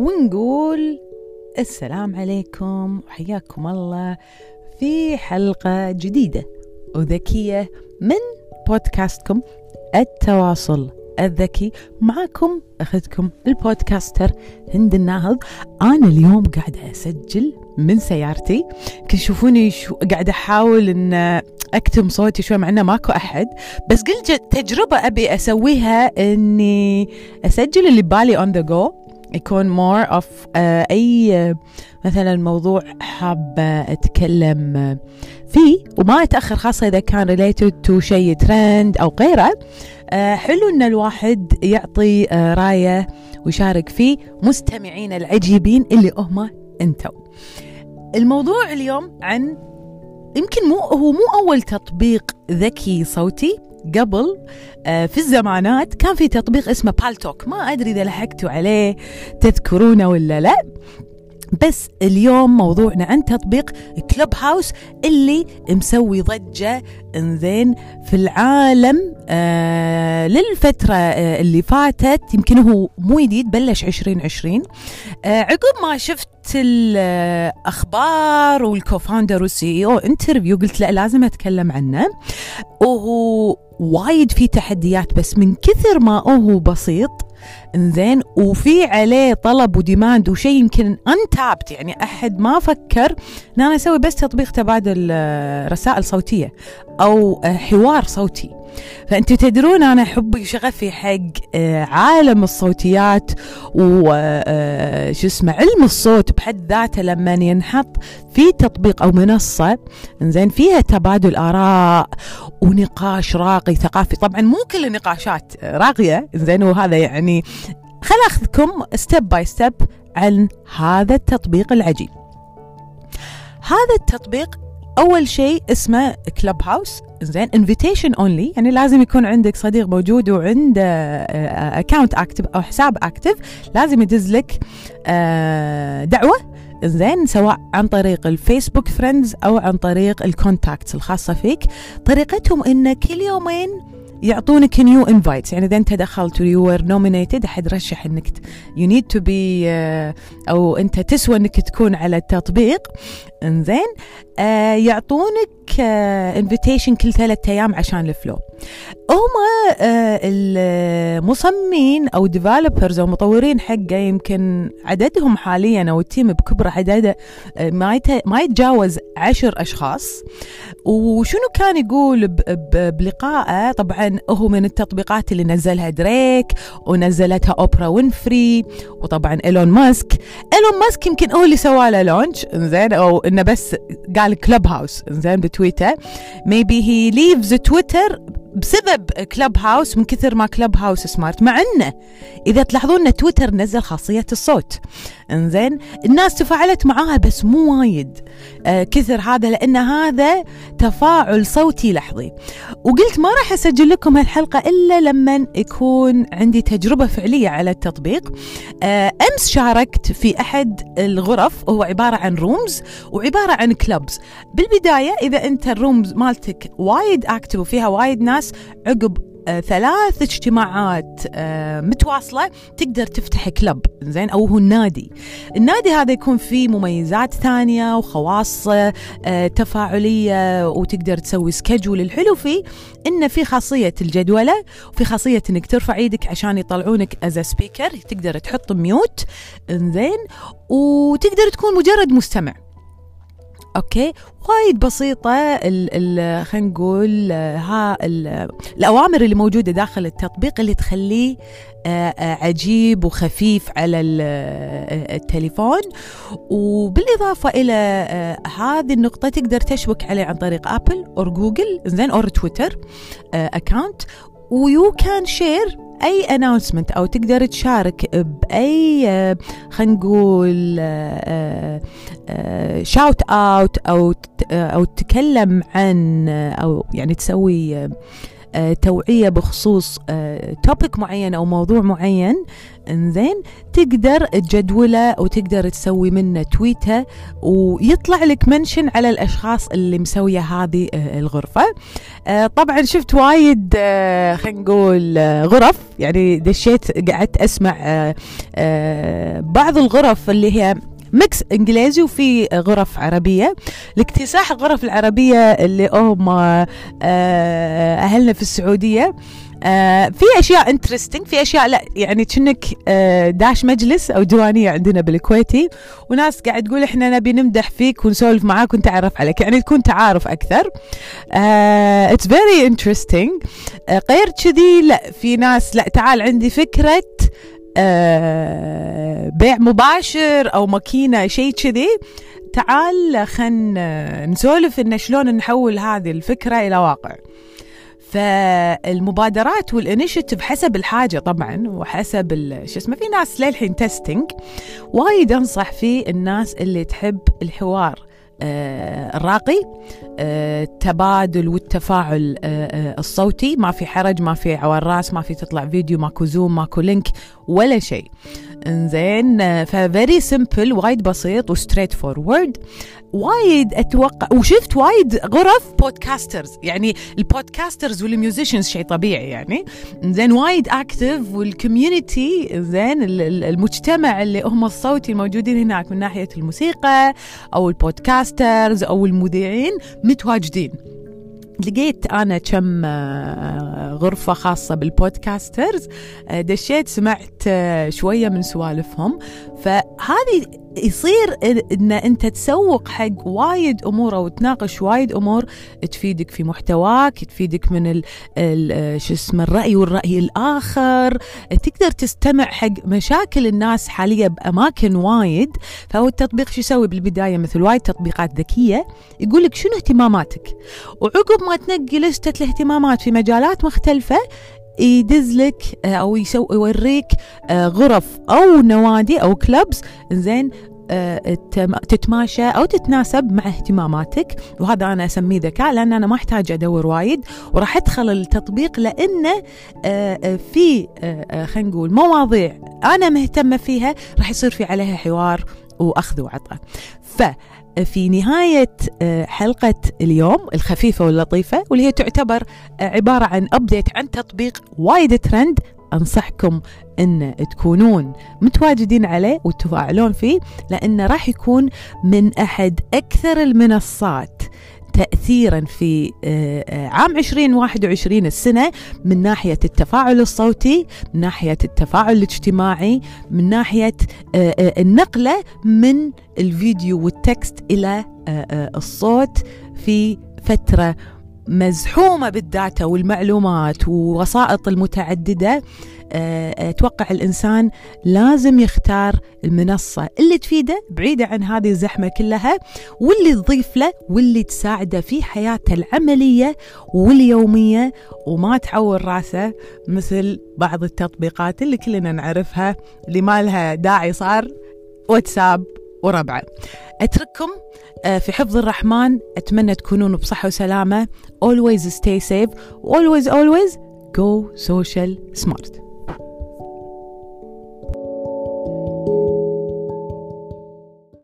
ونقول السلام عليكم وحياكم الله في حلقة جديدة وذكية من بودكاستكم التواصل الذكي. معكم أختكم البودكاستر هند الناهض. أنا اليوم قاعدة أسجل من سيارتي. كنشوفوني شو قاعدة أحاول أن أكتم صوتي شوي مع أنه ماكو أحد. بس قلت تجربة أبي أسويها أني أسجل اللي ببالي on the go. يكون more of uh, أي uh, مثلا موضوع حابة أتكلم فيه وما أتأخر خاصة إذا كان related to شيء ترند أو غيره. حلو أن الواحد يعطي رأية ويشارك فيه مستمعين العجيبين اللي هم أنتم الموضوع اليوم عن يمكن مو هو مو أول تطبيق ذكي صوتي قبل في الزمانات كان في تطبيق اسمه Paltalk ما أدري إذا لحقتوا عليه تذكرونه ولا لا. بس اليوم موضوعنا عن تطبيق Clubhouse اللي مسوي ضجة إنزين في العالم آه للفترة آه اللي فاتت يمكن هو مو جديد بلش 2020 آه عقب ما شفت الأخبار وال cofounder وال CEO interview قلت لا لازم أتكلم عنه. وهو وايد في تحديات بس من كثر ما هو بسيط إنزين وفي عليه طلب وديماند وشيء يمكن انتابت يعني أحد ما فكر إن أنا أسوي بس تطبيق تبادل رسائل صوتية أو حوار صوتي. فأنتوا تدرون أنا حبي وشغفي حق عالم الصوتيات وش اسمه علم الصوت بحد ذاته لما ينحط في تطبيق أو منصة إنزين فيها تبادل آراء ونقاش راقي ثقافي. طبعا مو كل النقاشات راقية إنزين وهذا يعني خل أخذكم step by step عن هذا التطبيق العجيب. هذا التطبيق أول شيء اسمه Clubhouse زين invitation only يعني لازم يكون عندك صديق موجود وعنده account active أو حساب active لازم يدز لك دعوة. زين سواء عن طريق ال Facebook friends أو عن طريق ال contacts الخاصة فيك. طريقتهم انه كل يومين يعطونك new invites يعني إذا أنت دخلت و you were nominated أحد رشح إنك you need to be أو أنت تسوى إنك تكون على التطبيق. إنزين آه يعطونك invitation آه كل ثلاثة أيام عشان ال flow. هم آه المصممين أو developers أو مطورين حقه يمكن عددهم حاليا أو ال team بكبره عدده ما ما يتجاوز عشر أشخاص. وشنو كان يقول بلقائه؟ طبعا هو من التطبيقات اللي نزلها دريك ونزلتها أوبرا وينفري وطبعا إيلون ماسك. إيلون ماسك يمكن هو اللي سوى له launch زين أو إنه بس قال Clubhouse زين بتويتر maybe he leaves Twitter بسبب Clubhouse من كثر ما Clubhouse smart مع إنه إذا تلاحظون إن تويتر نزل خاصية الصوت. إنزين الناس تفاعلت معاها بس مو وايد. آه كثر هذا لأن هذا تفاعل صوتي لحظي. وقلت ما راح أسجل لكم هالحلقة إلا لما يكون عندي تجربة فعلية على التطبيق. آه أمس شاركت في أحد الغرف وهو عبارة عن rooms وعبارة عن clubs بالبداية إذا أنت ال rooms مالتك وايد active وفيها وايد ناس عقب آه ثلاث اجتماعات آه متواصلة تقدر تفتح club. زين؟ أو هو النادي. النادي هذا يكون فيه مميزات ثانية وخواص آه تفاعلية وتقدر تسوي schedule الحلو فيه إنه في خاصية الجدولة وفي خاصية إنك ترفع إيدك عشان يطلعونك as speaker تقدر تحط mute زين وتقدر تكون مجرد مستمع. Okay. وايد بسيطة ال ال خلينا نقول ها ال الأوامر اللي موجودة داخل التطبيق اللي تخليه عجيب وخفيف على التليفون. وبالإضافة إلى هذه النقطة تقدر تشبك عليه عن طريق Apple أو جوجل زين أو Twitter account و you can share any announcement أو تقدر تشارك بأي خلينا نقول shout out أو أو تتكلم عن أو يعني تسوي آه، توعية بخصوص topic معين أو موضوع معين إنزين تقدر تجدوله أو تقدر تسوي منه تويته ويطلع لك mention على الأشخاص اللي مسوية هذه الغرفة. طبعا شفت وايد خلينا نقول غرف. يعني دشيت قعدت أسمع بعض الغرف اللي هي mix إنجليزي وفي غرف عربية. لاكتساح الغرف العربية اللي هم آه، أهلنا في السعودية. آه في أشياء interesting في أشياء لا يعني كأنك آه داش مجلس أو ديوانيه عندنا بالكويتي. وناس قاعد تقول إحنا نبي نمدح فيك ونسولف معاك ونتعرف عليك يعني تكون تعارف أكثر. It's very interesting غير كذي لا في ناس لا تعال عندي فكرة بيع مباشر أو ماكينة شيء كذي. تعال خلينا نسولف إن شلون نحول هذه الفكرة إلى واقع. فالمبادرات وال initiative حسب الحاجة طبعا وحسب شو اسمه في ناس للحين testing وايد أنصح فيه الناس اللي تحب الحوار آه، الراقي. التبادل آه، والتفاعل آه، الصوتي. ما في حرج ما في عوار راس ما في تطلع فيديو ماكو Zoom ماكو link ولا شيء. إنزين ف very simple وايد بسيط و straightforward وايد أتوقع وشفت وايد غرف podcasters يعني ال podcasters وال musicians شيء طبيعي يعني. زين وايد active وال community زين المجتمع اللي هم الصوتي الموجودين هناك من ناحية الموسيقى أو ال podcasters أو المذيعين متواجدين لقيت أنا كم آه، غرفة خاصة بال podcasters آه، دشيت سمعت آه، شوية من سوالفهم. فهذه يصير ان أنت تسوق حق وايد أمور أو تناقش وايد أمور تفيدك في محتواك تفيدك من ال شو اسمه الرأي والرأي الآخر. تقدر تستمع حق مشاكل الناس حاليا بأماكن وايد. فهو التطبيق شو يسوي؟ بالبداية مثل وايد تطبيقات ذكية يقول لك شنو اهتماماتك؟ وعقب ما تنقي لستة الاهتمامات في مجالات مختلفة يدز لك آه، أو يوريك آه، غرف أو نوادي أو كلبز زين آه، تتماشى أو تتناسب مع اهتماماتك. وهذا أنا أسميه ذكاء لأن أنا ما أحتاج أدور وايد. وراح أدخل التطبيق لأنه في خلينا نقول مواضيع أنا مهتمة فيها راح يصير في عليها حوار وأخذ وعطاء. ف في نهاية آه، حلقة اليوم الخفيفة واللطيفة واللي هي تعتبر آه، عبارة عن أبديت عن تطبيق وايد ترند. أنصحكم أن تكونون متواجدين عليه وتفاعلون فيه لأنه راح يكون من أحد أكثر المنصات تأثيرا في آه، آه، عام 2021 السنة من ناحية التفاعل الصوتي من ناحية التفاعل الاجتماعي من ناحية آه، النقلة من الفيديو والتكست إلى الصوت في فترة مزحومة بالداتا والمعلومات ووسائط المتعددة آه، أتوقع الإنسان لازم يختار المنصة اللي تفيده بعيدة عن هذه الزحمة كلها واللي تضيف له واللي تساعده في حياته العملية واليومية. وما تعور راسه مثل بعض التطبيقات اللي كلنا نعرفها اللي ما لها داعي صار واتساب. وربعه أترككم آه، في حفظ الرحمن أتمنى تكونون بصحة وسلامة. Always stay safe. Always always go social smart.